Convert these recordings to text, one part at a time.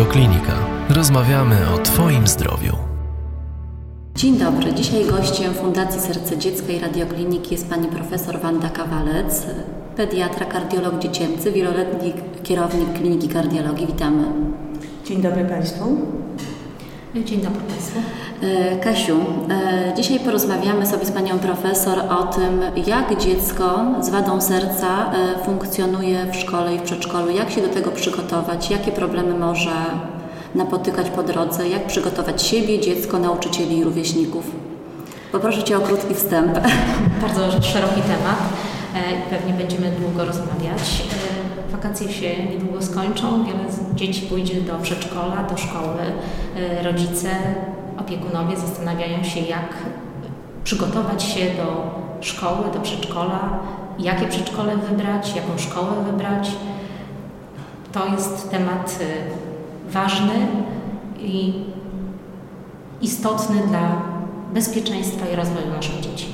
Radioklinika. Rozmawiamy o Twoim zdrowiu. Dzień dobry. Dzisiaj gościem Fundacji Serce Dziecka i Radiokliniki jest pani profesor Wanda Kawalec, pediatra, kardiolog dziecięcy, wieloletni kierownik Kliniki Kardiologii. Witamy. Dzień dobry Państwu. Dzień dobry Państwu. E, Kasiu, e, dzisiaj porozmawiamy sobie z Panią Profesor o tym, jak dziecko z wadą serca e, funkcjonuje w szkole i w przedszkolu, jak się do tego przygotować, jakie problemy może napotykać po drodze, jak przygotować siebie, dziecko, nauczycieli i rówieśników. Poproszę Cię o krótki wstęp. Bardzo szeroki temat i pewnie będziemy długo rozmawiać. Wakacje się niedługo skończą, wiele dzieci pójdzie do przedszkola, do szkoły. Rodzice opiekunowie zastanawiają się, jak przygotować się do szkoły, do przedszkola, jakie przedszkole wybrać, jaką szkołę wybrać. To jest temat y, ważny i istotny dla bezpieczeństwa i rozwoju naszych dzieci.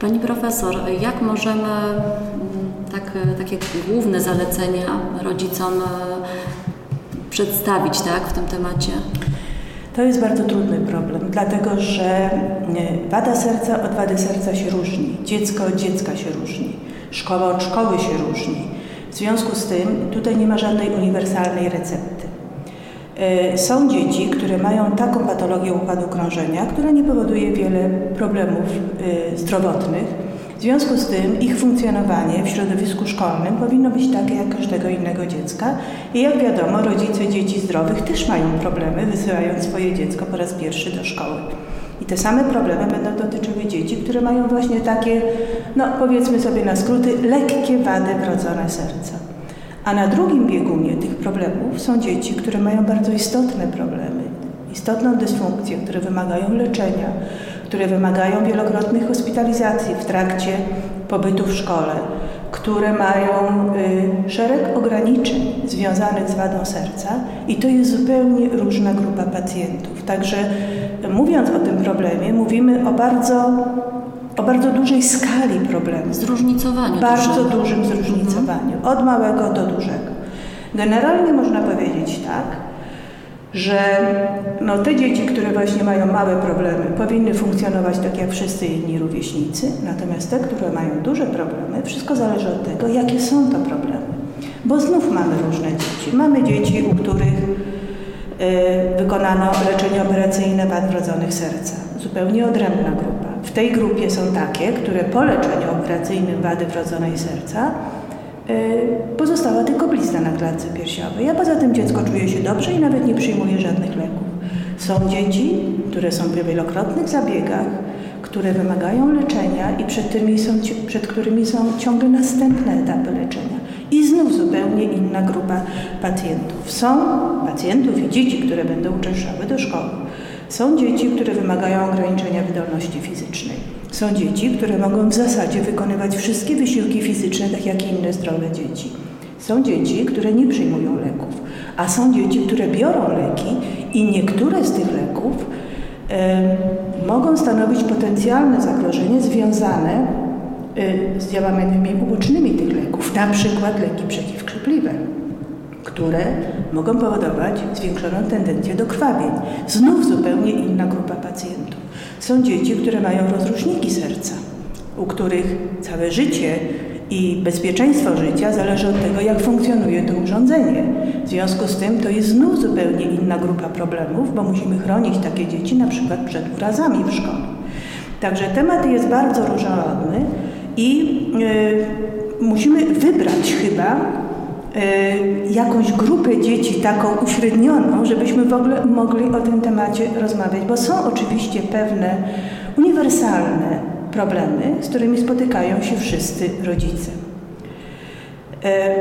Pani profesor, jak możemy mm, tak, takie główne zalecenia rodzicom y, przedstawić tak, w tym temacie? To jest bardzo trudny problem, dlatego że e, wada serca od wady serca się różni, dziecko od dziecka się różni, szkoła od szkoły się różni. W związku z tym tutaj nie ma żadnej uniwersalnej recepty. E, są dzieci, które mają taką patologię układu krążenia, która nie powoduje wiele problemów e, zdrowotnych, w związku z tym ich funkcjonowanie w środowisku szkolnym powinno być takie jak każdego innego dziecka i jak wiadomo rodzice dzieci zdrowych też mają problemy wysyłając swoje dziecko po raz pierwszy do szkoły. I te same problemy będą dotyczyły dzieci, które mają właśnie takie, no powiedzmy sobie na skróty, lekkie wady wrodzone serca. A na drugim biegunie tych problemów są dzieci, które mają bardzo istotne problemy, istotną dysfunkcję, które wymagają leczenia, które wymagają wielokrotnych hospitalizacji w trakcie pobytu w szkole, które mają y, szereg ograniczeń związanych z wadą serca i to jest zupełnie różna grupa pacjentów. Także mówiąc o tym problemie, mówimy o bardzo, o bardzo dużej skali problemu. Zróżnicowaniu. Bardzo dużym zróżnicowaniu, od małego do dużego. Generalnie można powiedzieć tak, że no, te dzieci, które właśnie mają małe problemy, powinny funkcjonować tak jak wszyscy inni rówieśnicy, natomiast te, które mają duże problemy, wszystko zależy od tego, jakie są to problemy. Bo znów mamy różne dzieci. Mamy dzieci, u których y, wykonano leczenie operacyjne wad wrodzonych serca. Zupełnie odrębna grupa. W tej grupie są takie, które po leczeniu operacyjnym wady wrodzonej serca pozostała tylko blizna na klatce piersiowej, a poza tym dziecko czuje się dobrze i nawet nie przyjmuje żadnych leków. Są dzieci, które są w wielokrotnych zabiegach, które wymagają leczenia i przed, którymi są, przed którymi są ciągle następne etapy leczenia. I znów zupełnie inna grupa pacjentów. Są pacjentów i dzieci, które będą uczęszczały do szkoły. Są dzieci, które wymagają ograniczenia wydolności fizycznej. Są dzieci, które mogą w zasadzie wykonywać wszystkie wysiłki fizyczne, tak jak inne zdrowe dzieci. Są dzieci, które nie przyjmują leków, a są dzieci, które biorą leki i niektóre z tych leków y, mogą stanowić potencjalne zagrożenie związane y, z działaniami ubocznymi tych leków, na przykład leki przeciwkrzepliwe, które mogą powodować zwiększoną tendencję do krwawień. Znów zupełnie inna grupa pacjentów. Są dzieci, które mają rozruszniki serca, u których całe życie i bezpieczeństwo życia zależy od tego, jak funkcjonuje to urządzenie. W związku z tym to jest znów zupełnie inna grupa problemów, bo musimy chronić takie dzieci na przykład przed urazami w szkole. Także temat jest bardzo różnorodny i y, musimy wybrać chyba jakąś grupę dzieci taką uśrednioną, żebyśmy w ogóle mogli o tym temacie rozmawiać, bo są oczywiście pewne uniwersalne problemy, z którymi spotykają się wszyscy rodzice. E,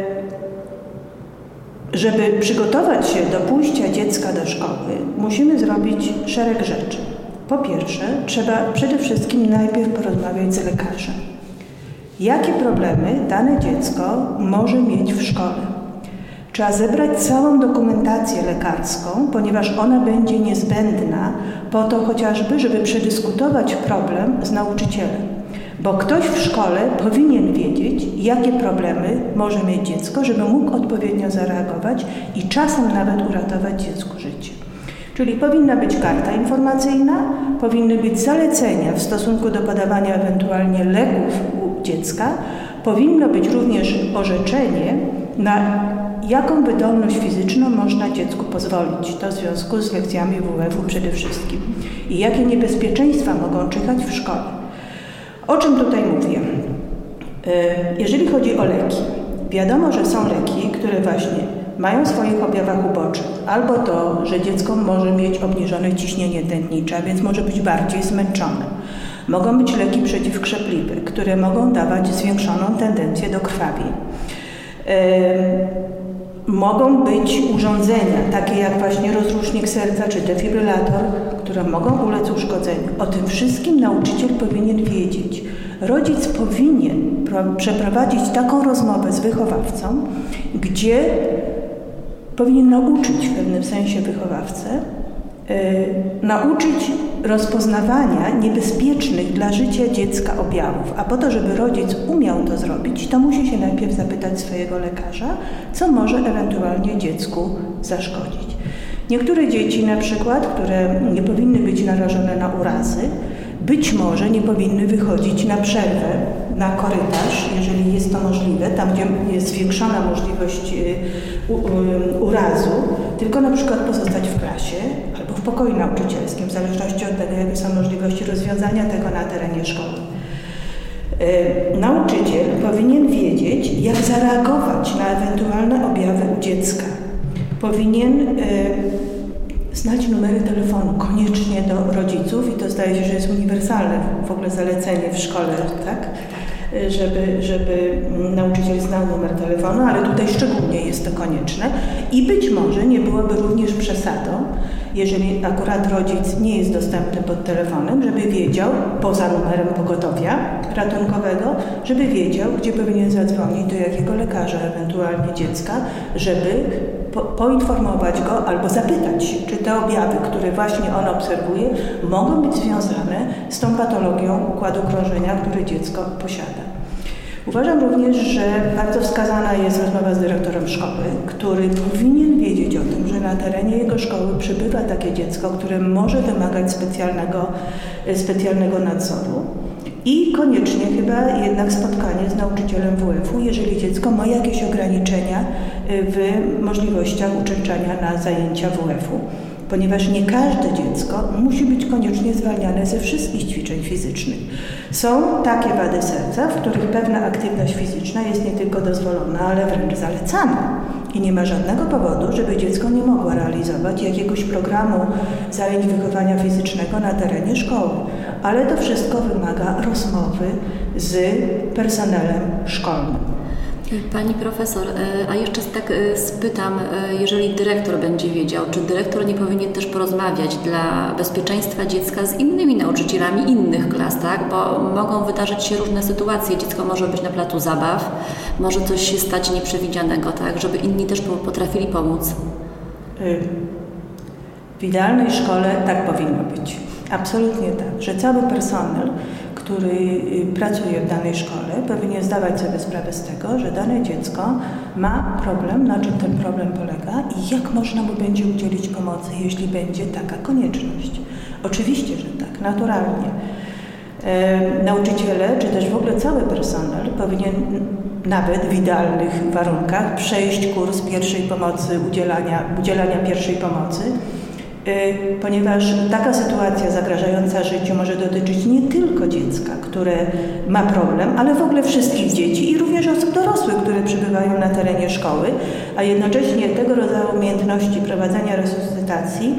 żeby przygotować się do pójścia dziecka do szkoły, musimy zrobić szereg rzeczy. Po pierwsze, trzeba przede wszystkim najpierw porozmawiać z lekarzem. Jakie problemy dane dziecko może mieć w szkole? Trzeba zebrać całą dokumentację lekarską, ponieważ ona będzie niezbędna po to chociażby, żeby przedyskutować problem z nauczycielem. Bo ktoś w szkole powinien wiedzieć, jakie problemy może mieć dziecko, żeby mógł odpowiednio zareagować i czasem nawet uratować dziecku życie. Czyli powinna być karta informacyjna, powinny być zalecenia w stosunku do podawania ewentualnie leków dziecka, powinno być również orzeczenie, na jaką wydolność fizyczną można dziecku pozwolić. To w związku z lekcjami WF-u przede wszystkim. I jakie niebezpieczeństwa mogą czyhać w szkole. O czym tutaj mówię? E, jeżeli chodzi o leki, wiadomo, że są leki, które właśnie mają swoich objawach ubocznych albo to, że dziecko może mieć obniżone ciśnienie tętnicze, więc może być bardziej zmęczone. Mogą być leki przeciwkrzepliwe, które mogą dawać zwiększoną tendencję do krwawień. Mogą być urządzenia, takie jak właśnie rozrusznik serca czy defibrylator, które mogą ulec uszkodzeniu. O tym wszystkim nauczyciel powinien wiedzieć. Rodzic powinien przeprowadzić taką rozmowę z wychowawcą, gdzie powinien nauczyć w pewnym sensie wychowawcę, nauczyć rozpoznawania niebezpiecznych dla życia dziecka objawów. A po to, żeby rodzic umiał to zrobić, to musi się najpierw zapytać swojego lekarza, co może ewentualnie dziecku zaszkodzić. Niektóre dzieci, na przykład, które nie powinny być narażone na urazy, być może nie powinny wychodzić na przerwę, na korytarz, jeżeli jest to możliwe, tam gdzie jest zwiększona możliwość y, urazu, tylko na przykład pozostać w klasie pokoju nauczycielskim, w zależności od tego, jakie są możliwości rozwiązania tego na terenie szkoły. Y, nauczyciel powinien wiedzieć, jak zareagować na ewentualne objawy u dziecka. Powinien y, znać numery telefonu koniecznie do rodziców i to zdaje się, że jest uniwersalne w ogóle zalecenie w szkole, tak? Żeby, żeby nauczyciel znał numer telefonu, ale tutaj szczególnie jest to konieczne i być może nie byłoby również przesadą, jeżeli akurat rodzic nie jest dostępny pod telefonem, żeby wiedział, poza numerem pogotowia ratunkowego, żeby wiedział, gdzie powinien zadzwonić, do jakiego lekarza, ewentualnie dziecka, żeby po, poinformować go albo zapytać czy te objawy, które właśnie on obserwuje, mogą być związane z tą patologią układu krążenia, które dziecko posiada. Uważam również, że bardzo wskazana jest rozmowa z dyrektorem szkoły, który powinien wiedzieć o tym, że na terenie jego szkoły przybywa takie dziecko, które może wymagać specjalnego, specjalnego nadzoru. I koniecznie chyba jednak spotkanie z nauczycielem WF-u, jeżeli dziecko ma jakieś ograniczenia y, w możliwościach uczęszczania na zajęcia WF-u ponieważ nie każde dziecko musi być koniecznie zwalniane ze wszystkich ćwiczeń fizycznych. Są takie wady serca, w których pewna aktywność fizyczna jest nie tylko dozwolona, ale wręcz zalecana. I nie ma żadnego powodu, żeby dziecko nie mogło realizować jakiegoś programu zajęć wychowania fizycznego na terenie szkoły. Ale to wszystko wymaga rozmowy z personelem szkolnym. Pani profesor, e, a jeszcze tak e, spytam, e, jeżeli dyrektor będzie wiedział, czy dyrektor nie powinien też porozmawiać dla bezpieczeństwa dziecka z innymi nauczycielami innych klas, tak? Bo mogą wydarzyć się różne sytuacje. Dziecko może być na placu zabaw, może coś się stać nieprzewidzianego, tak? Żeby inni też potrafili pomóc. W idealnej szkole tak powinno być. Absolutnie tak, że cały personel który y, pracuje w danej szkole, powinien zdawać sobie sprawę z tego, że dane dziecko ma problem, na czym ten problem polega i jak można mu będzie udzielić pomocy, jeśli będzie taka konieczność. Oczywiście, że tak, naturalnie. E, nauczyciele, czy też w ogóle cały personel powinien nawet w idealnych warunkach przejść kurs pierwszej pomocy, udzielania, udzielania pierwszej pomocy, ponieważ taka sytuacja zagrażająca życiu może dotyczyć nie tylko dziecka, które ma problem, ale w ogóle wszystkich dzieci i również osób dorosłych, które przybywają na terenie szkoły, a jednocześnie tego rodzaju umiejętności prowadzenia resuscytacji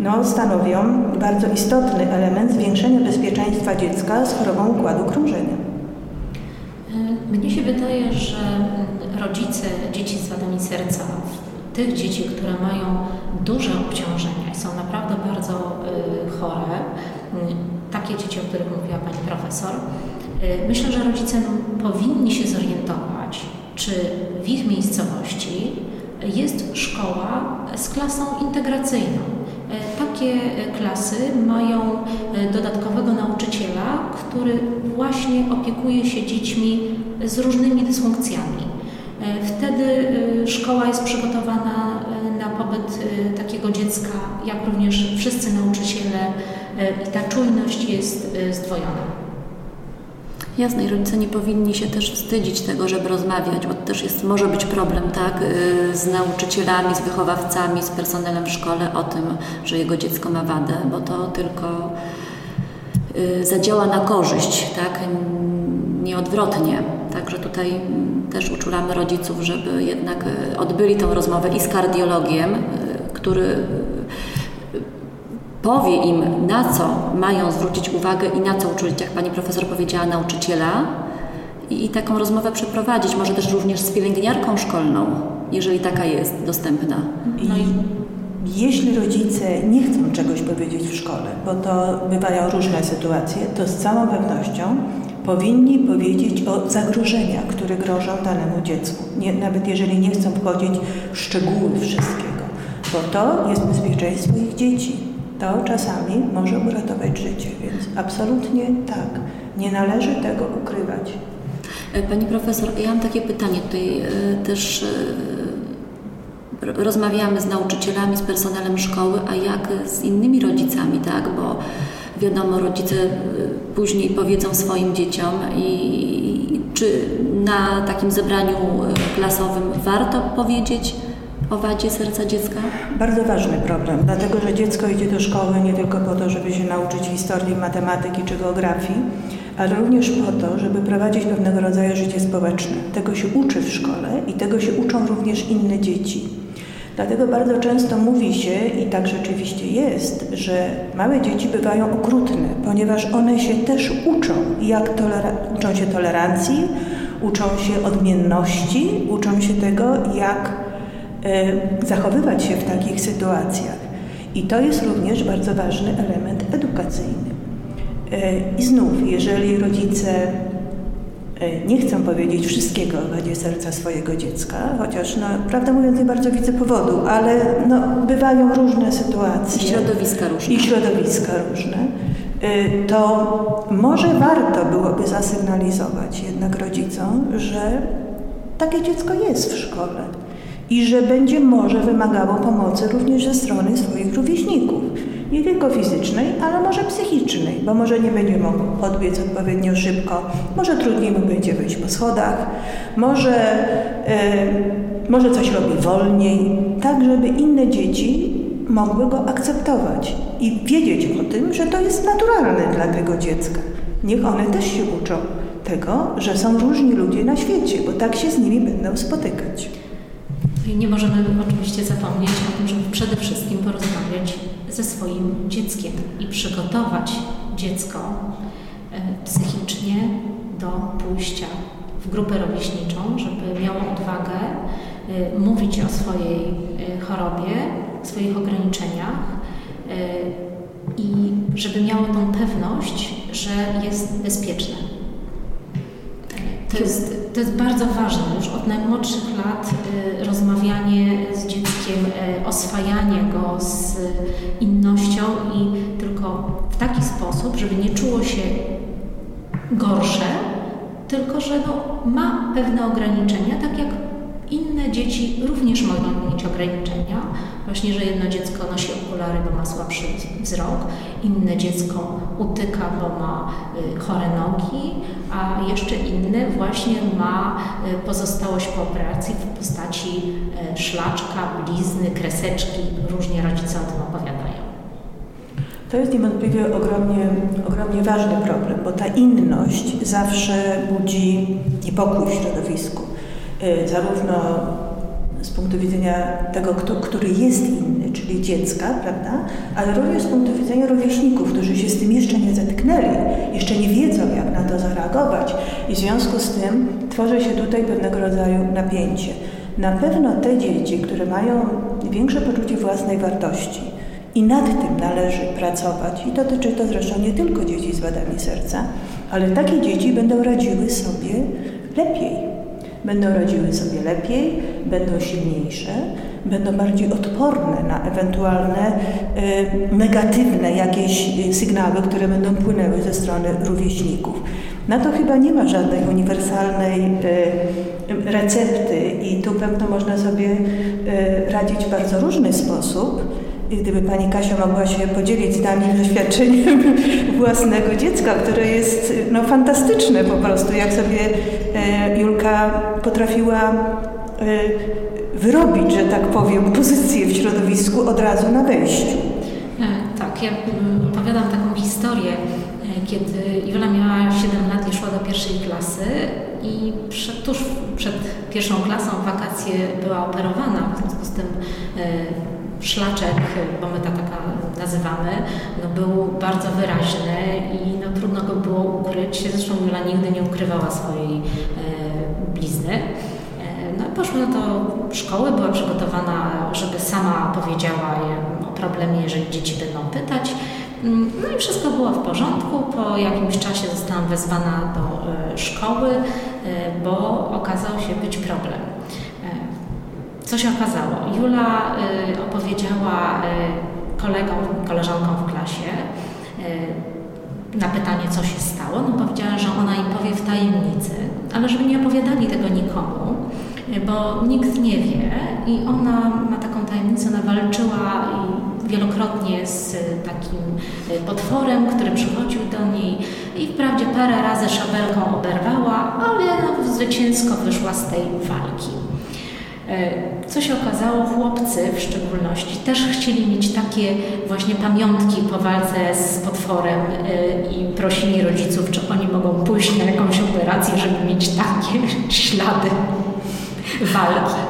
no, stanowią bardzo istotny element zwiększenia bezpieczeństwa dziecka z chorobą układu krążenia. Y, mnie się wydaje, że rodzice dzieci z wadami serca tych dzieci, które mają duże obciążenia są naprawdę bardzo y, chore, y, takie dzieci, o których mówiła Pani Profesor, y, myślę, że rodzice powinni się zorientować, czy w ich miejscowości jest szkoła z klasą integracyjną. takie klasy mają dodatkowego nauczyciela, który właśnie opiekuje się dziećmi z różnymi dysfunkcjami. Wtedy szkoła jest przygotowana na pobyt takiego dziecka, jak również wszyscy nauczyciele i ta czujność jest zdwojona. Jasne, i rodzice nie powinni się też wstydzić tego, żeby rozmawiać, bo to też jest, może być problem, tak, y, z nauczycielami, z wychowawcami, z personelem w szkole o tym, że jego dziecko ma wadę, bo to tylko y, zadziała na korzyść, tak, nieodwrotnie. Także tutaj też uczulamy rodziców, żeby jednak y, odbyli tę rozmowę i z kardiologiem, który powie im, na co mają zwrócić uwagę i na co uczulić, jak pani profesor powiedziała, nauczyciela i, i taką rozmowę przeprowadzić, może też również z pielęgniarką szkolną, jeżeli taka jest dostępna. No i jeśli rodzice nie chcą czegoś powiedzieć w szkole, bo to bywają różne sytuacje, to z całą pewnością powinni powiedzieć o zagrożeniach, które grożą danemu dziecku. Nie, nawet jeżeli nie chcą wchodzić w szczegóły wszystkiego, bo to jest bezpieczeństwo ich dzieci to czasami może uratować życie, więc absolutnie tak. Nie należy tego ukrywać. E, pani profesor, ja mam takie pytanie. Tutaj e, też e, rozmawiamy z nauczycielami, z personelem szkoły, a jak z innymi rodzicami, tak? Bo wiadomo, rodzice później powiedzą swoim dzieciom i czy na takim zebraniu klasowym warto powiedzieć, o wadzie serca dziecka? Bardzo ważny problem, dlatego że dziecko idzie do szkoły nie tylko po to, żeby się nauczyć historii, matematyki czy geografii, ale również po to, żeby prowadzić pewnego rodzaju życie społeczne. Tego się uczy w szkole i tego się uczą również inne dzieci. Dlatego bardzo często mówi się, i tak rzeczywiście jest, że małe dzieci bywają okrutne, ponieważ one się też uczą, jak uczą się tolerancji, uczą się odmienności, uczą się tego, jak E, zachowywać się w takich sytuacjach. I to jest również bardzo ważny element edukacyjny. E, I znów, jeżeli rodzice nie chcą powiedzieć wszystkiego o wadzie serca swojego dziecka, chociaż no, prawdę mówiąc nie bardzo widzę powodu, ale no, bywają różne sytuacje. I środowiska różne. I środowiska różne. To może warto byłoby zasygnalizować jednak rodzicom, że takie dziecko jest w szkole i że będzie może wymagało pomocy również ze strony swoich rówieśników. Nie tylko fizycznej, ale może psychicznej, bo może nie będzie mógł podbiec odpowiednio szybko, może trudniej mu będzie wyjść po schodach, może, yy, może coś robi wolniej, tak żeby inne dzieci mogły go akceptować i wiedzieć o tym, że to jest naturalne dla tego dziecka. Niech one też się uczą tego, że są różni ludzie na świecie, bo tak się z nimi będą spotykać. I nie możemy oczywiście zapomnieć o tym, żeby przede wszystkim porozmawiać ze swoim dzieckiem i przygotować dziecko e, psychicznie do pójścia w grupę rówieśniczą, żeby miało odwagę e, mówić o swojej e, chorobie, swoich ograniczeniach i żeby miało tą pewność, że jest bezpieczne. To jest to jest bardzo ważne, już od najmłodszych lat y, rozmawianie z dzieckiem, y, oswajanie go z innością i tylko w taki sposób, żeby nie czuło się gorsze, tylko że no, ma pewne ograniczenia, tak jak inne dzieci również mogą mieć ograniczenia. Właśnie, że jedno dziecko nosi okulary, bo ma słabszy wzrok, inne dziecko utyka, bo ma y, chore nogi, a jeszcze inne właśnie ma y, pozostałość po operacji w postaci y, szlaczka, blizny, kreseczki. Różnie rodzice o tym opowiadają. To jest niewątpliwie ogromnie, ogromnie ważny problem, bo ta inność zawsze budzi niepokój w środowisku. Zarówno z punktu widzenia tego, kto, który jest inny, czyli dziecka, prawda, ale również z punktu widzenia rówieśników, którzy się z tym jeszcze nie zetknęli, jeszcze nie wiedzą, jak na to zareagować. I w związku z tym tworzy się tutaj pewnego rodzaju napięcie. Na pewno te dzieci, które mają większe poczucie własnej wartości i nad tym należy pracować i dotyczy to zresztą nie tylko dzieci z wadami serca, ale takie dzieci będą radziły sobie lepiej, będą rodziły sobie lepiej, będą silniejsze, będą bardziej odporne na ewentualne y, negatywne jakieś sygnały, które będą płynęły ze strony rówieśników. Na to chyba nie ma żadnej uniwersalnej y, recepty i tu pewno można sobie y, radzić w bardzo różny sposób. I gdyby Pani Kasia mogła się podzielić z nami doświadczeniem własnego dziecka, które jest no, fantastyczne po prostu, jak sobie Julka potrafiła e, wyrobić, że tak powiem, pozycję w środowisku od razu na wejściu. E, tak, ja mm, opowiadam taką historię, e, kiedy Jula miała 7 lat i szła do pierwszej klasy i przed, tuż przed pierwszą klasą w wakacje była operowana, w związku z tym e, szlaczek, bo my tak nazywamy, no był bardzo wyraźny i no, trudno go było ukryć. Zresztą Jula nigdy nie ukrywała swojej e, blizny. E, no poszła do szkoły, była przygotowana, żeby sama powiedziała o problemie, jeżeli dzieci będą pytać. Mm, no i wszystko było w porządku. Po jakimś czasie zostałam wezwana do e, szkoły, bo okazał się być problem. Co się okazało? Jula y, opowiedziała y, kolegom, koleżankom w klasie y, na pytanie, co się stało, no powiedziała, że ona im powie w tajemnicy, ale żeby nie opowiadali tego nikomu, bo nikt nie wie i ona ma taką tajemnicę, ona walczyła wielokrotnie z takim potworem, który przychodził do niej i wprawdzie parę razy szabelką oberwała, ale no, zwycięsko wyszła z tej walki. E, co się okazało, chłopcy w szczególności też chcieli mieć takie właśnie pamiątki po walce z potworem e, i prosili rodziców, czy oni mogą pójść na jakąś operację, żeby mieć takie ślady walki.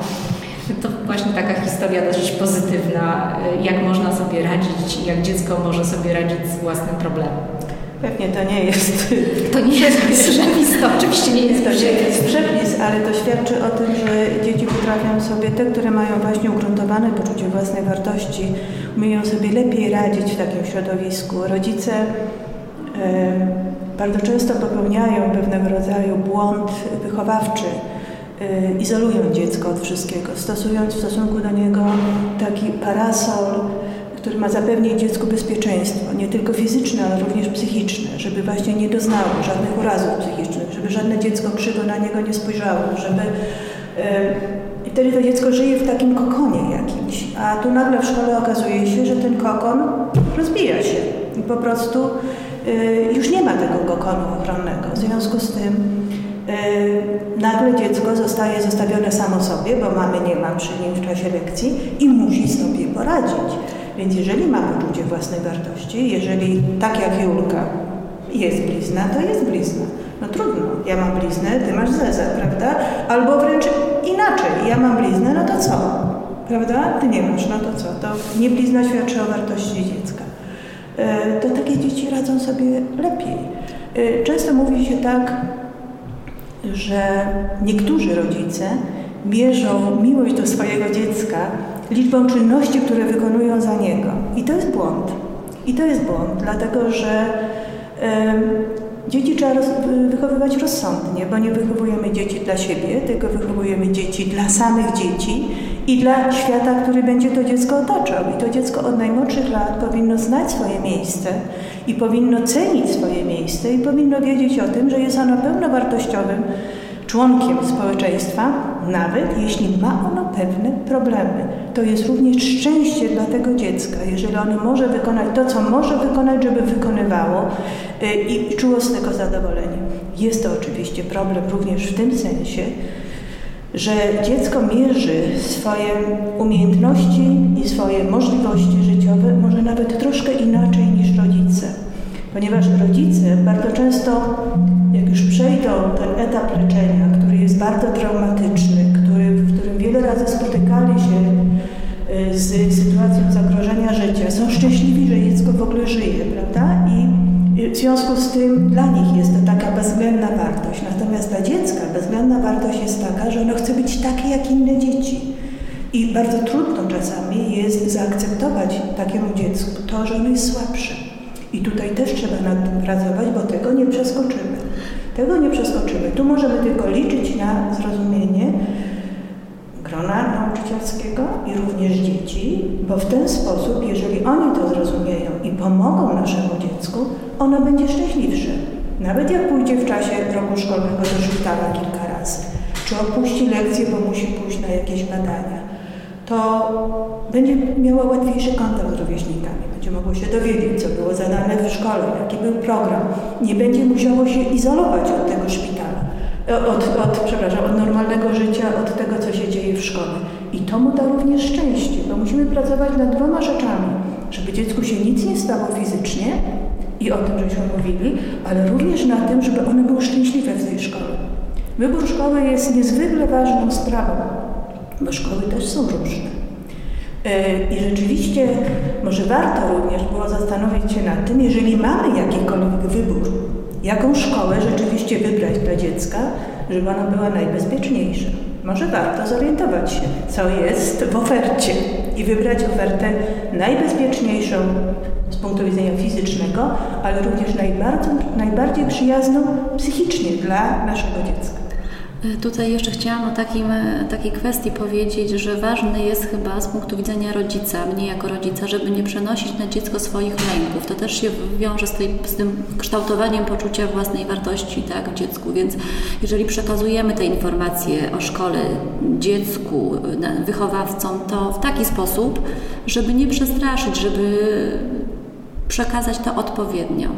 To właśnie taka historia dość pozytywna, e, jak można sobie radzić, jak dziecko może sobie radzić z własnym problemem. Pewnie to nie jest. To nie jest przepis, to oczywiście nie jest. To jest przepis, ale to świadczy o tym, że dzieci potrafią sobie, te, które mają właśnie ugruntowane poczucie własnej wartości, umieją sobie lepiej radzić w takim środowisku. Rodzice e, bardzo często popełniają pewnego rodzaju błąd wychowawczy. E, izolują dziecko od wszystkiego, stosując w stosunku do niego taki parasol który ma zapewnić dziecku bezpieczeństwo, nie tylko fizyczne, ale również psychiczne, żeby właśnie nie doznało żadnych urazów psychicznych, żeby żadne dziecko krzywo na niego nie spojrzało, żeby i wtedy to dziecko żyje w takim kokonie jakimś, a tu nagle w szkole okazuje się, że ten kokon rozbija się i po prostu e, już nie ma tego kokonu ochronnego. W związku z tym e, nagle dziecko zostaje zostawione samo sobie, bo mamy nie ma przy nim w czasie lekcji i musi sobie poradzić. Więc jeżeli ma poczucie własnej wartości, jeżeli tak jak Julka jest blizna, to jest blizna. No trudno, ja mam bliznę, ty masz zezę, prawda? Albo wręcz inaczej, ja mam bliznę, no to co? Prawda? Ty nie masz, no to co? To nie blizna świadczy o wartości dziecka. E, to takie dzieci radzą sobie lepiej. E, często mówi się tak, że niektórzy rodzice mierzą miłość do swojego dziecka liczbą czynności, które wykonują za niego. I to jest błąd. I to jest błąd, dlatego że y, dzieci trzeba roz, wychowywać rozsądnie, bo nie wychowujemy dzieci dla siebie, tylko wychowujemy dzieci dla samych dzieci i dla świata, który będzie to dziecko otaczał. I to dziecko od najmłodszych lat powinno znać swoje miejsce i powinno cenić swoje miejsce i powinno wiedzieć o tym, że jest ono pełnowartościowym członkiem społeczeństwa, nawet jeśli ma ono pewne problemy. To jest również szczęście dla tego dziecka, jeżeli ono może wykonać to, co może wykonać, żeby wykonywało y, i czuło z tego zadowolenie. Jest to oczywiście problem również w tym sensie, że dziecko mierzy swoje umiejętności i swoje możliwości życiowe może nawet troszkę inaczej niż rodzice. Ponieważ rodzice bardzo często, jak już przejdą ten etap leczenia, który jest bardzo traumatyczny, który, w którym wiele razy spotykali się z sytuacją zagrożenia życia, są szczęśliwi, że dziecko w ogóle żyje, prawda? I w związku z tym dla nich jest to taka bezwzględna wartość. Natomiast dla dziecka bezwzględna wartość jest taka, że ono chce być takie jak inne dzieci. I bardzo trudno czasami jest zaakceptować takiemu dziecku to, że ono jest słabsze. I tutaj też trzeba nad tym pracować, bo tego nie przeskoczymy. Tego nie przeskoczymy. Tu możemy tylko liczyć na zrozumienie grona nauczycielskiego i również dzieci, bo w ten sposób, jeżeli oni to zrozumieją i pomogą naszemu dziecku, ono będzie szczęśliwsze. Nawet jak pójdzie w czasie roku szkolnego do szpitala kilka razy, czy opuści lekcję, bo musi pójść na jakieś badania, to będzie miało łatwiejszy kontakt z rówieśnikami, będzie mogło się dowiedzieć, co było zadane w szkole, jaki był program. Nie będzie musiało się izolować od tego szpitala, od, od, przepraszam, od normalnego życia, od tego, co się dzieje I to mu da również szczęście, bo musimy pracować nad dwoma rzeczami, żeby dziecku się nic nie stało fizycznie i o tym żeśmy mówili, ale również na tym, żeby one były szczęśliwe w tej szkole. Wybór szkoły jest niezwykle ważną sprawą bo szkoły też są różne. E, I rzeczywiście może warto również było zastanowić się nad tym, jeżeli mamy jakikolwiek wybór, jaką szkołę rzeczywiście wybrać dla dziecka, żeby ona była najbezpieczniejsza. Może warto zorientować się, co jest w ofercie i wybrać ofertę najbezpieczniejszą z punktu widzenia fizycznego, ale również najbardziej, najbardziej przyjazną psychicznie dla naszego dziecka. Tutaj jeszcze chciałam o takim, takiej kwestii powiedzieć, że ważne jest chyba z punktu widzenia rodzica, mnie jako rodzica, żeby nie przenosić na dziecko swoich lęków. To też się wiąże z, tej, z tym kształtowaniem poczucia własnej wartości tak, w dziecku, więc jeżeli przekazujemy te informacje o szkole dziecku, wychowawcom, to w taki sposób, żeby nie przestraszyć, żeby przekazać to odpowiednio.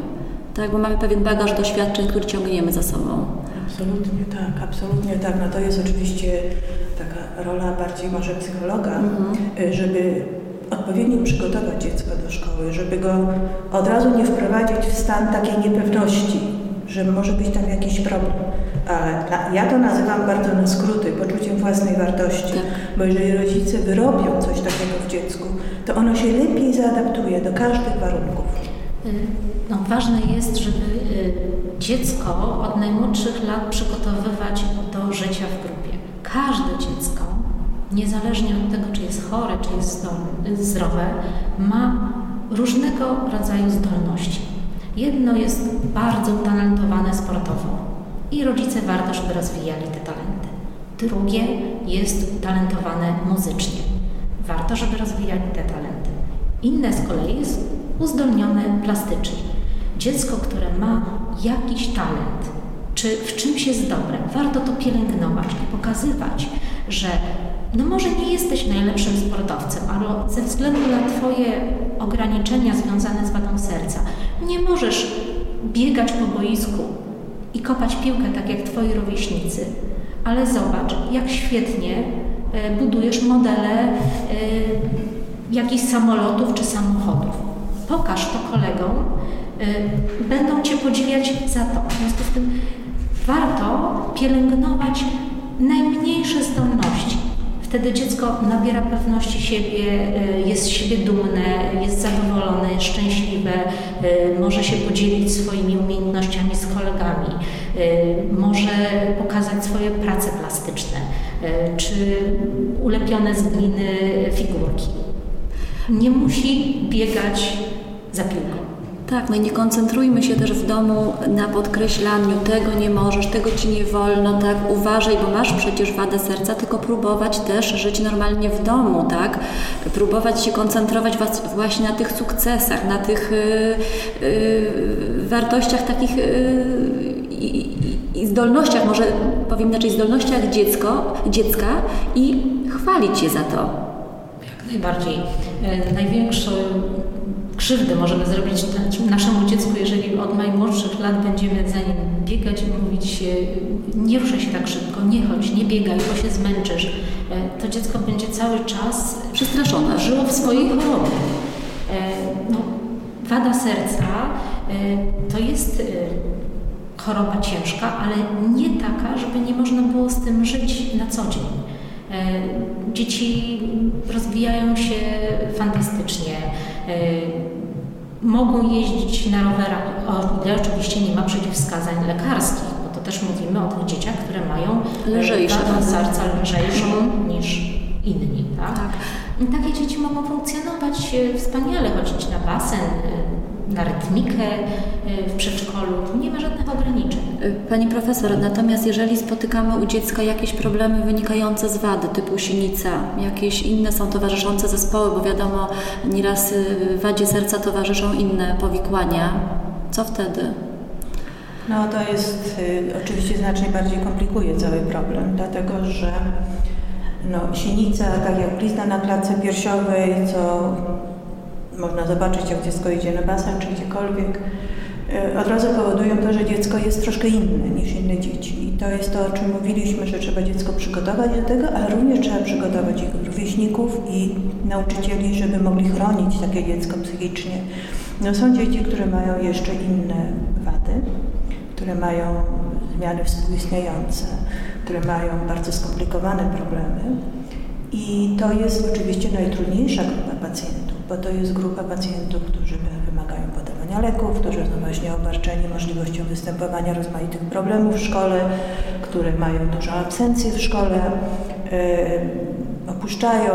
Tak, bo mamy pewien bagaż doświadczeń, który ciągniemy za sobą. Absolutnie tak, absolutnie tak. No to jest oczywiście taka rola bardziej może psychologa, mhm. Y, żeby odpowiednio przygotować dziecko do szkoły, żeby go od razu nie wprowadzić w stan takiej niepewności, że może być tam jakiś problem. Ale ja to nazywam bardzo na skróty poczuciem własnej wartości, tak. bo jeżeli rodzice wyrobią coś takiego w dziecku, to ono się lepiej zaadaptuje do każdych warunków. Y, no, ważne jest, żeby y, dziecko od najmłodszych lat przygotowywać do życia w grupie. Każde dziecko, niezależnie od tego, czy jest chore, czy jest zdrowe, ma różnego rodzaju zdolności. Jedno jest bardzo utalentowane sportowo i rodzice warto, żeby rozwijali te talenty. Drugie jest utalentowane muzycznie. Warto, żeby rozwijali te talenty. Inne z kolei jest uzdolnione plastycznie. Dziecko, które ma jakiś talent, czy w czymś jest dobre, warto to pielęgnować i pokazywać, że no może nie jesteś najlepszym sportowcem, ale ze względu na Twoje ograniczenia związane z wadą serca, nie możesz biegać po boisku i kopać piłkę tak jak Twoi rówieśnicy, ale zobacz, jak świetnie e, budujesz modele e, jakichś samolotów czy samochodów. Pokaż to kolegom, będą Cię podziwiać za to. W związku z tym warto pielęgnować najmniejsze zdolności. Wtedy dziecko nabiera pewności siebie, y, jest z siebie dumne, jest zadowolone, jest szczęśliwe, y, może się podzielić swoimi umiejętnościami z kolegami, może pokazać swoje prace plastyczne czy ulepione z gliny figurki nie musi biegać za piłką. Tak, no i nie koncentrujmy się też w domu na podkreślaniu tego nie możesz, tego ci nie wolno, tak, uważaj, bo masz przecież wadę serca, tylko próbować też żyć normalnie w domu, tak, próbować się koncentrować właśnie na tych sukcesach, na tych yy, yy, wartościach takich yy, i zdolnościach, może powiem inaczej, zdolnościach dziecko, dziecka i chwalić je za to. Najbardziej. E, największą krzywdę możemy zrobić naszemu dziecku, jeżeli od najmłodszych lat będziemy za nim biegać i mówić nie ruszaj się tak szybko, nie chodź, nie biegaj, bo się zmęczysz. E, to dziecko będzie cały czas przestraszone, żyło w swojej chorobie. E, no, wada serca to jest choroba ciężka, ale nie taka, żeby nie można było z tym żyć na co dzień. E, dzieci rozwijają się fantastycznie. E, mogą jeździć na rowerach, o ile oczywiście nie ma przeciwwskazań lekarskich, bo to też mówimy o tych dzieciach, które mają lżejsze serca lżejszą niż inni. Tak? tak? I takie dzieci mogą funkcjonować e, wspaniale, chodzić na basen, na rytmikę w przedszkolu. Nie ma żadnych ograniczeń. Pani profesor, natomiast jeżeli spotykamy u dziecka jakieś problemy wynikające z wady typu sinica, jakieś inne są towarzyszące zespoły, bo wiadomo, nieraz wadzie serca towarzyszą inne powikłania, co wtedy? No to jest y, oczywiście znacznie bardziej komplikuje cały problem, dlatego że no, sinica, tak jak blizna na klatce piersiowej, co można zobaczyć jak dziecko idzie na basen czy gdziekolwiek, y, od razu powodują to, że dziecko jest troszkę inne niż inne dzieci. I to jest to, o czym mówiliśmy, że trzeba dziecko przygotować do tego, ale również trzeba przygotować ich rówieśników i nauczycieli, żeby mogli chronić takie dziecko psychicznie. No, są dzieci, które mają jeszcze inne wady, które mają zmiany współistniejące, które mają bardzo skomplikowane problemy. I to jest oczywiście najtrudniejsza grupa pacjentów, bo to jest grupa pacjentów, którzy wymagają podawania leków, którzy są właśnie obarczeni możliwością występowania rozmaitych problemów w szkole, które mają dużą absencję w szkole, yy, opuszczają,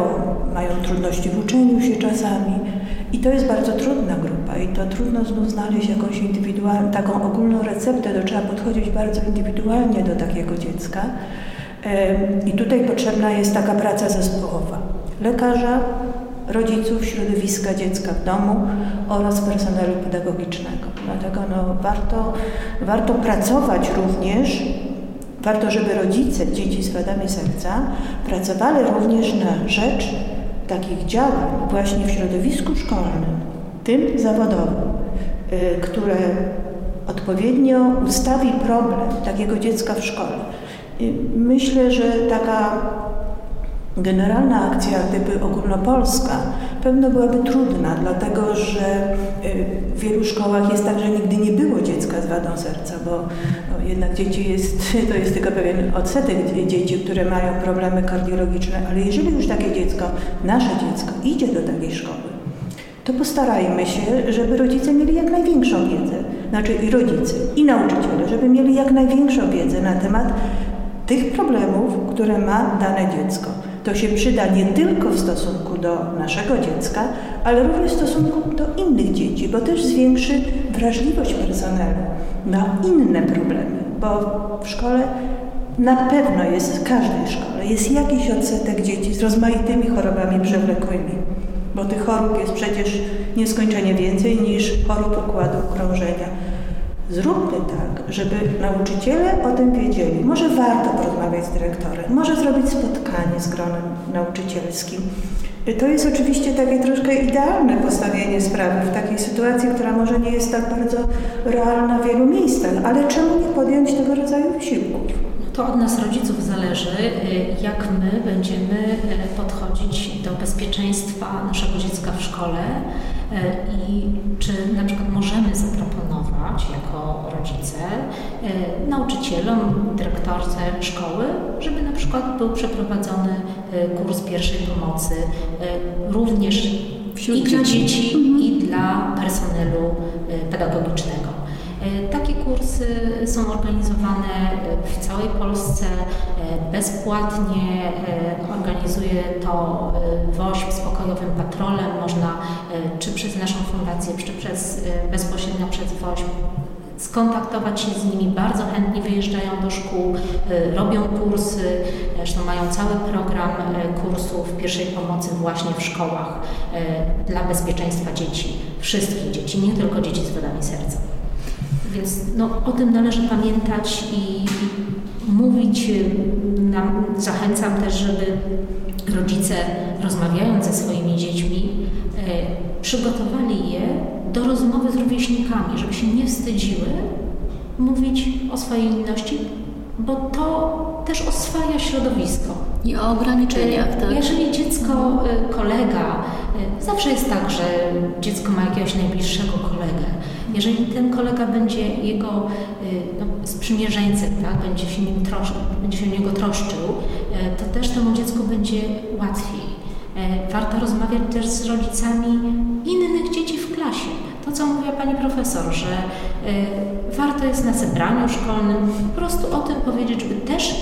mają trudności w uczeniu się czasami. I to jest bardzo trudna grupa i to trudno znów znaleźć jakąś indywidualną, taką ogólną receptę, to trzeba podchodzić bardzo indywidualnie do takiego dziecka. I tutaj potrzebna jest taka praca zespołowa. Lekarza, rodziców, środowiska dziecka w domu oraz personelu pedagogicznego. Dlatego no, warto, warto pracować również, warto, żeby rodzice dzieci z wadami serca pracowali również na rzecz takich działań właśnie w środowisku szkolnym, tym zawodowym, y, które odpowiednio ustawi problem takiego dziecka w szkole. Myślę, że taka generalna akcja gdyby ogólnopolska pewno byłaby trudna, dlatego że y, w wielu szkołach jest tak, że nigdy nie było dziecka z wadą serca, bo no, jednak dzieci jest, to jest tylko pewien odsetek dzieci, które mają problemy kardiologiczne, ale jeżeli już takie dziecko, nasze dziecko idzie do takiej szkoły, to postarajmy się, żeby rodzice mieli jak największą wiedzę, znaczy i rodzice, i nauczyciele, żeby mieli jak największą wiedzę na temat tych problemów, które ma dane dziecko. To się przyda nie tylko w stosunku do naszego dziecka, ale również w stosunku do innych dzieci, bo też zwiększy wrażliwość personelu na inne problemy, bo w szkole na pewno jest, w każdej szkole jest jakiś odsetek dzieci z rozmaitymi chorobami przewlekłymi, bo tych chorób jest przecież nieskończenie więcej niż chorób układu krążenia. Zróbmy tak, żeby nauczyciele o tym wiedzieli. Może warto porozmawiać z dyrektorem, może zrobić spotkanie z gronem nauczycielskim. To jest oczywiście takie troszkę idealne postawienie sprawy w takiej sytuacji, która może nie jest tak bardzo realna w wielu miejscach, ale czemu nie podjąć tego rodzaju wysiłków? To od nas rodziców zależy, y, jak my będziemy y, podchodzić do bezpieczeństwa naszego dziecka w szkole i czy na przykład możemy zaproponować jako rodzice nauczycielom, dyrektorce szkoły, żeby na przykład był przeprowadzony kurs pierwszej pomocy również Wśród i dla dzieci, i dla personelu pedagogicznego. E, takie kursy są organizowane w całej Polsce. e, bezpłatnie. E, organizuje to WOŚP z pokojowym patrolem. Można czy przez naszą fundację, czy przez, bezpośrednio przez WOŚP skontaktować się z nimi. Bardzo chętnie wyjeżdżają do szkół, robią kursy, zresztą mają cały program kursów pierwszej pomocy właśnie w szkołach dla bezpieczeństwa dzieci, wszystkich dzieci, nie tylko dzieci z wadami serca. Więc no, o tym należy pamiętać i mówić. Nam, zachęcam też, żeby rodzice rozmawiając ze swoimi dziećmi e, przygotowali je do rozmowy z rówieśnikami, żeby się nie wstydziły mówić o swojej inności, bo to też oswaja środowisko. I o ograniczeniach, e, tak? Jeżeli dziecko, e, kolega, zawsze jest tak, że dziecko ma jakiegoś najbliższego kolegę, jeżeli ten kolega będzie jego y, no, sprzymierzeńcem, tak, będzie, się nim będzie się o niego troszczył, y, to też temu dziecku będzie łatwiej. Y, warto rozmawiać też z rodzicami innych dzieci w klasie. To, co mówiła Pani Profesor, że warto jest na zebraniu szkolnym po prostu o tym powiedzieć, żeby też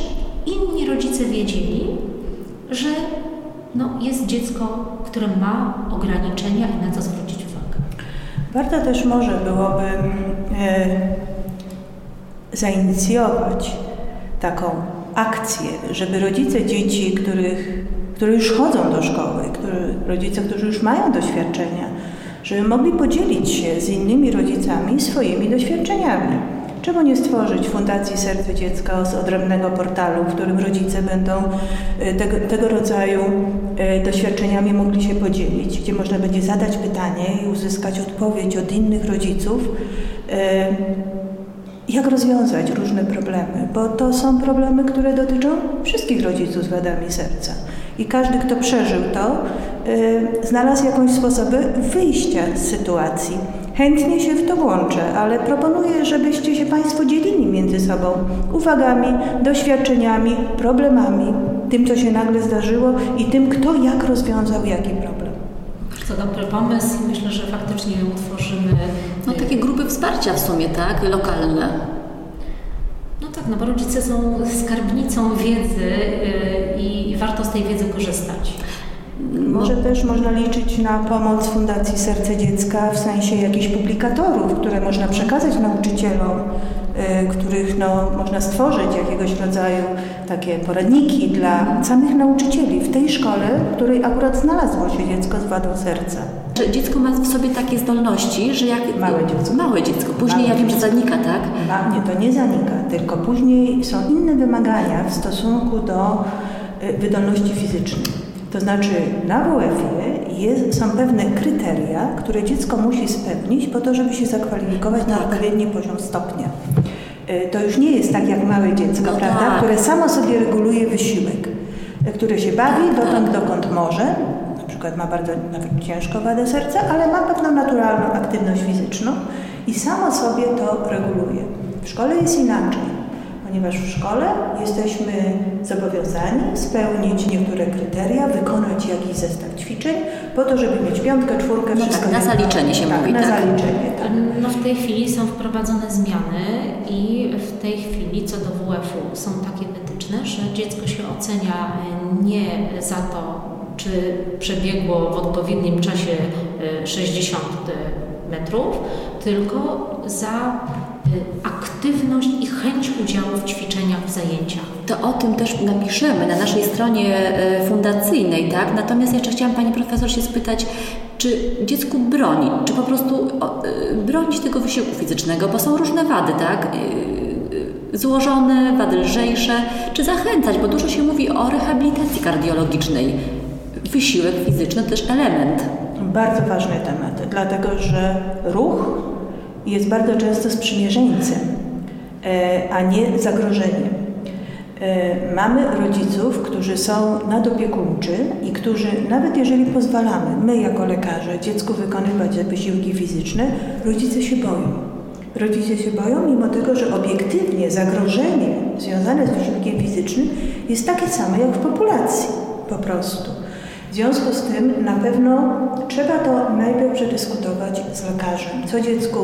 inni rodzice wiedzieli, że no, jest dziecko, które ma ograniczenia i na co zwrócić uwagę. Warto też może byłoby e, zainicjować taką akcję, żeby rodzice dzieci, których, które już chodzą do szkoły, który, rodzice, którzy już mają doświadczenia, żeby mogli podzielić się z innymi rodzicami swoimi doświadczeniami. Czemu nie stworzyć Fundacji Serce Dziecka z odrębnego portalu, w którym rodzice będą e, tego, tego rodzaju e, doświadczeniami mogli się podzielić, gdzie można będzie zadać pytanie i uzyskać odpowiedź od innych rodziców, e, jak rozwiązać różne problemy, bo to są problemy, które dotyczą wszystkich rodziców z wadami serca. I każdy, kto przeżył to, znalazł jakąś sposoby wyjścia z sytuacji. Chętnie się w to włączę, ale proponuję, żebyście się Państwo dzielili między sobą uwagami, doświadczeniami, problemami, tym, co się nagle zdarzyło i tym, kto jak rozwiązał jaki problem. Bardzo dobry pomysł i myślę, że faktycznie utworzymy... No takie grupy wsparcia w sumie, tak? Lokalne. No tak, no bo rodzice są skarbnicą wiedzy y, i warto z tej wiedzy korzystać. Może też można liczyć na pomoc Fundacji Serce Dziecka w sensie jakichś publikatorów, które można przekazać nauczycielom, których no, można stworzyć jakiegoś rodzaju takie poradniki dla samych nauczycieli w tej szkole, w której akurat znalazło się dziecko z wadą serca. Dziecko ma w sobie takie zdolności, że jak... Małe dziecko. Małe dziecko. Później Małe ja wiem, że zanika, tak? Ma, nie, to nie zanika, tylko później są inne wymagania w stosunku do y, wydolności fizycznej. To znaczy na WF-ie są pewne kryteria, które dziecko musi spełnić po to, żeby się zakwalifikować na odpowiedni poziom stopnia. Y, to już nie jest tak jak małe dziecko, no prawda, tak. które samo sobie reguluje wysiłek, y, które się bawi dotąd, dokąd może, na przykład ma bardzo nawet ciężko wadę serca, ale ma pewną naturalną aktywność fizyczną i samo sobie to reguluje. W szkole jest inaczej ponieważ w szkole jesteśmy zobowiązani spełnić niektóre kryteria, wykonać jakiś zestaw ćwiczeń po to, żeby mieć piątkę, czwórkę, no wszystko. Tak, na zaliczenie się tak, mówi, na tak? zaliczenie, tak. No w tej chwili są wprowadzone zmiany i w tej chwili co do WF-u są takie wytyczne, że dziecko się ocenia nie za to, czy przebiegło w odpowiednim czasie 60 e, metrów, tylko za aktywność i chęć udziału w ćwiczeniach, w zajęciach. To o tym też napiszemy na naszej stronie y, fundacyjnej, tak? Natomiast jeszcze chciałam Pani Profesor się spytać, czy dziecku broni, czy po prostu y, bronić tego wysiłku fizycznego, bo są różne wady, tak? Złożone, wady lżejsze, czy zachęcać, bo dużo się mówi o rehabilitacji kardiologicznej. Wysiłek fizyczny to też element. Bardzo ważny temat, dlatego że ruch jest bardzo często sprzymierzeńcem, e, a nie zagrożeniem. E, mamy rodziców, którzy są nadopiekuńczy i którzy, nawet jeżeli pozwalamy, my jako lekarze, dziecku wykonywać wysiłki fizyczne, rodzice się boją. Rodzice się boją, mimo tego, że obiektywnie zagrożenie związane z wysiłkiem fizycznym jest takie samo jak w populacji, po prostu. W związku z tym na pewno trzeba to najpierw przedyskutować z lekarzem, co dziecku,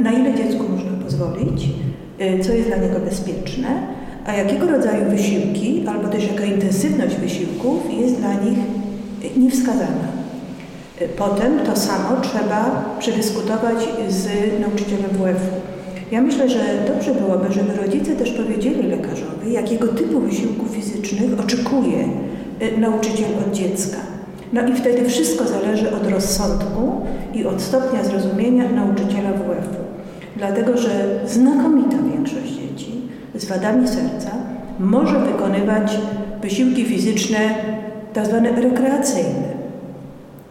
na ile dziecku można pozwolić, y, co jest dla niego bezpieczne, a jakiego rodzaju wysiłki, albo też jaka intensywność wysiłków jest dla nich niewskazana. Y, potem to samo trzeba przedyskutować z nauczycielem WF-u. Ja myślę, że dobrze byłoby, żeby rodzice też powiedzieli lekarzowi, jakiego typu wysiłków fizycznych oczekuje nauczyciel od dziecka. No i wtedy wszystko zależy od rozsądku i od stopnia zrozumienia nauczyciela WF-u. Dlatego, że znakomita większość dzieci z wadami serca może wykonywać wysiłki fizyczne tak zwane rekreacyjne.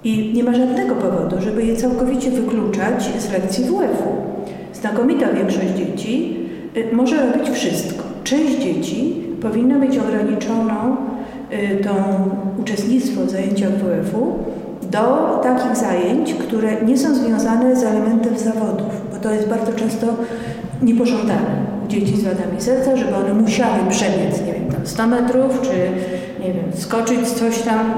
I nie ma żadnego powodu, żeby je całkowicie wykluczać z lekcji WF-u. Znakomita większość dzieci y, może robić wszystko. Część dzieci powinna mieć ograniczoną Y, to uczestnictwo w zajęciach WF-u do takich zajęć, które nie są związane z elementem zawodów, bo to jest bardzo często niepożądane dzieci z wadami serca, żeby one musiały przebiec, nie wiem, tam 100 metrów, czy nie wiem, skoczyć coś tam.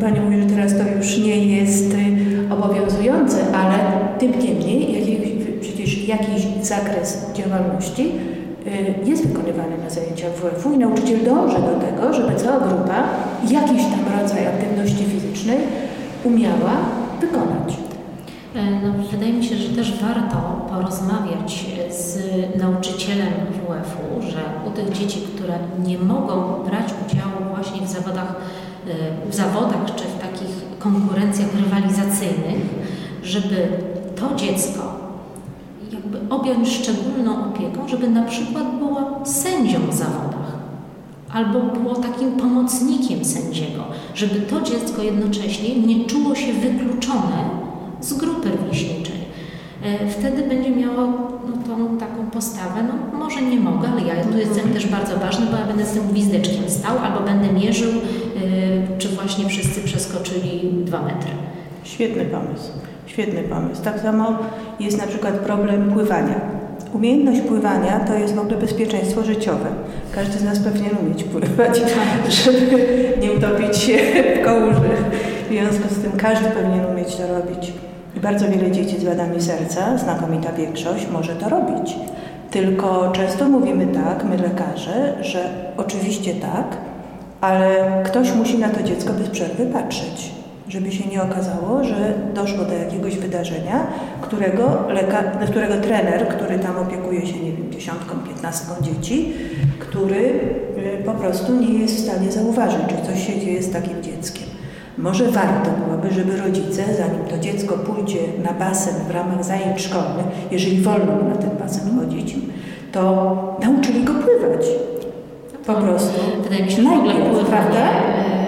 Pani mówi, że teraz to już nie jest y, obowiązujące, ale tym niemniej jakiś, przecież jakiś zakres działalności Y, jest wykonywany na zajęciach WF-u i nauczyciel dąży do tego, żeby cała grupa jakiś tam rodzaj aktywności fizycznej umiała wykonać. No, wydaje mi się, że też warto porozmawiać z nauczycielem WF-u, że u tych dzieci, które nie mogą brać udziału właśnie w zawodach, w zawodach czy w takich konkurencjach rywalizacyjnych, żeby to dziecko objąć szczególną opieką, żeby na przykład było sędzią w zawodach albo było takim pomocnikiem sędziego, żeby to dziecko jednocześnie nie czuło się wykluczone z grupy rówieśniczej. E, wtedy będzie miało no, tą taką postawę, no może nie mogę, ale ja tu jestem też bardzo ważny, bo ja będę z tym gwizdeczkiem stał, albo będę mierzył, yy, czy właśnie wszyscy przeskoczyli dwa metry. Świetny pomysł. Świetny pomysł. Tak samo jest na przykład problem pływania. Umiejętność pływania to jest w ogóle bezpieczeństwo życiowe. Każdy z nas powinien umieć pływać, żeby nie utopić się w kałuży. W związku z tym każdy powinien umieć to robić. I bardzo wiele dzieci z wadami serca, znakomita większość, może to robić. Tylko często mówimy tak, my lekarze, że oczywiście tak, ale ktoś musi na to dziecko bez przerwy patrzeć żeby się nie okazało, że doszło do jakiegoś wydarzenia, którego, leka, którego trener, który tam opiekuje się, nie wiem, dziesiątką, piętnastką dzieci, który y, po prostu nie jest w stanie zauważyć, czy coś się dzieje z takim dzieckiem. Może warto byłoby, żeby rodzice, zanim to dziecko pójdzie na basen w ramach zajęć szkolnych, jeżeli wolno na ten basen chodzić, to nauczyli go pływać. Po prostu. Wydaje mi się, że w ogóle pływanie jest też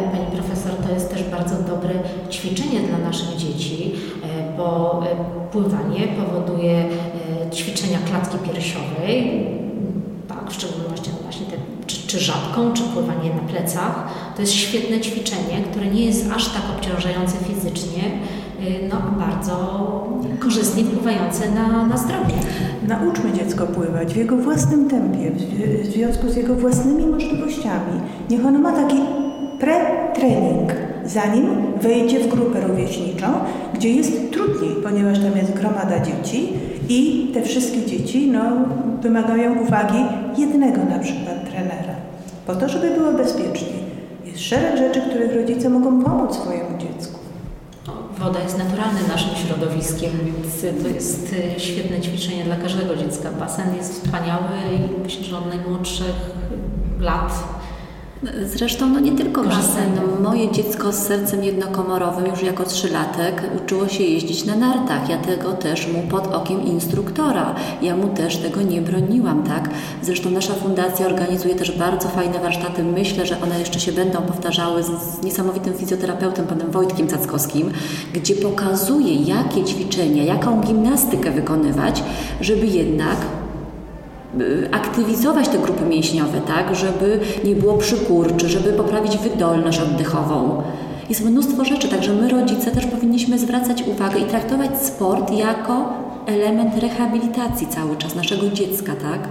bardzo dobre ćwiczenie dla naszych dzieci, e, bo e, pływanie powoduje e, ćwiczenia klatki piersiowej, tak, w szczególności właśnie te, czy, czy żabką, czy pływanie na plecach. To jest świetne ćwiczenie, które nie jest aż tak obciążające fizycznie, no bardzo korzystnie wpływające na, na zdrowie. Nauczmy dziecko pływać w jego własnym tempie, w związku z jego własnymi możliwościami. Niech ono ma taki pre-trening, zanim wejdzie w grupę rówieśniczą, gdzie jest trudniej, ponieważ tam jest gromada dzieci i te wszystkie dzieci no, wymagają uwagi jednego na przykład trenera, po to, żeby było bezpieczniej. Jest szereg rzeczy, których rodzice mogą pomóc swojemu dziecku. Woda jest naturalnym naszym środowiskiem, więc to jest y, świetne ćwiczenie dla każdego dziecka. Basen jest wspaniały i myślę, że od najmłodszych lat Zresztą no nie tylko basen. No, moje dziecko z sercem jednokomorowym już jako trzylatek uczyło się jeździć na nartach. Ja tego też mu pod okiem instruktora. Ja mu też tego nie broniłam, tak? Zresztą nasza fundacja organizuje też bardzo fajne warsztaty. Myślę, że one jeszcze się będą powtarzały z, niesamowitym fizjoterapeutą, panem Wojtkiem Cackowskim, gdzie pokazuje, jakie ćwiczenia, jaką gimnastykę wykonywać, żeby jednak aktywizować te grupy mięśniowe, tak, żeby nie było przykurczy, żeby poprawić wydolność oddechową. Jest mnóstwo rzeczy, także my rodzice też powinniśmy zwracać uwagę i traktować sport jako element rehabilitacji cały czas naszego dziecka, tak?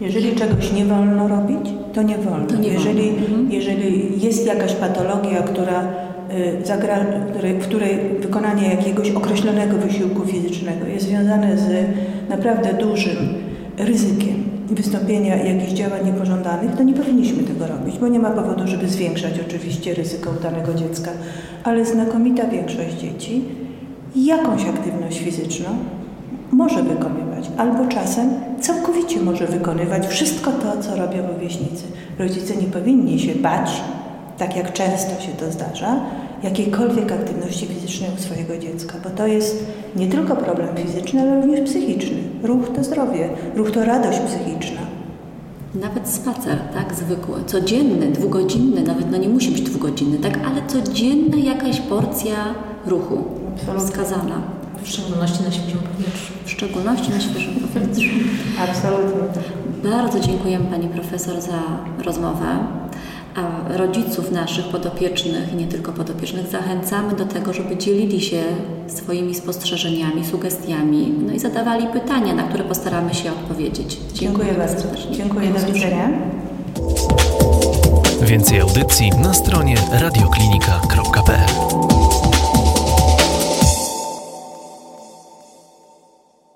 Jeżeli czegoś nie wolno robić, to nie wolno. To nie jeżeli, wolno. Mhm. jeżeli jest jakaś patologia, która, y, zagra, w której wykonanie jakiegoś określonego wysiłku fizycznego jest związane z naprawdę dużym ryzykiem wystąpienia jakichś działań niepożądanych, to nie powinniśmy tego robić, bo nie ma powodu, żeby zwiększać oczywiście ryzyko danego dziecka, ale znakomita większość dzieci jakąś aktywność fizyczną może wykonywać, albo czasem całkowicie może wykonywać wszystko to, co robią rówieśnicy. Rodzice nie powinni się bać, tak jak często się to zdarza, jakiejkolwiek aktywności fizycznej u swojego dziecka, bo to jest nie tylko problem fizyczny, ale również psychiczny. Ruch to zdrowie, ruch to radość psychiczna. Nawet spacer, tak, zwykły, codzienny, dwugodzinny, nawet no nie musi być dwugodzinny, tak, ale codzienna jakaś porcja ruchu Absolutnie. wskazana. W szczególności na świeżym powietrzu. W szczególności na świeżym powietrzu. Absolutnie. Bardzo dziękujemy Pani Profesor za rozmowę rodziców naszych podopiecznych, nie tylko podopiecznych, zachęcamy do tego, żeby dzielili się swoimi spostrzeżeniami, sugestiami, no i zadawali pytania, na które postaramy się odpowiedzieć. Dziękuję, Dziękuję bardzo. Serdecznie. Dziękuję, do widzenia. Więcej audycji na stronie radioklinika.pl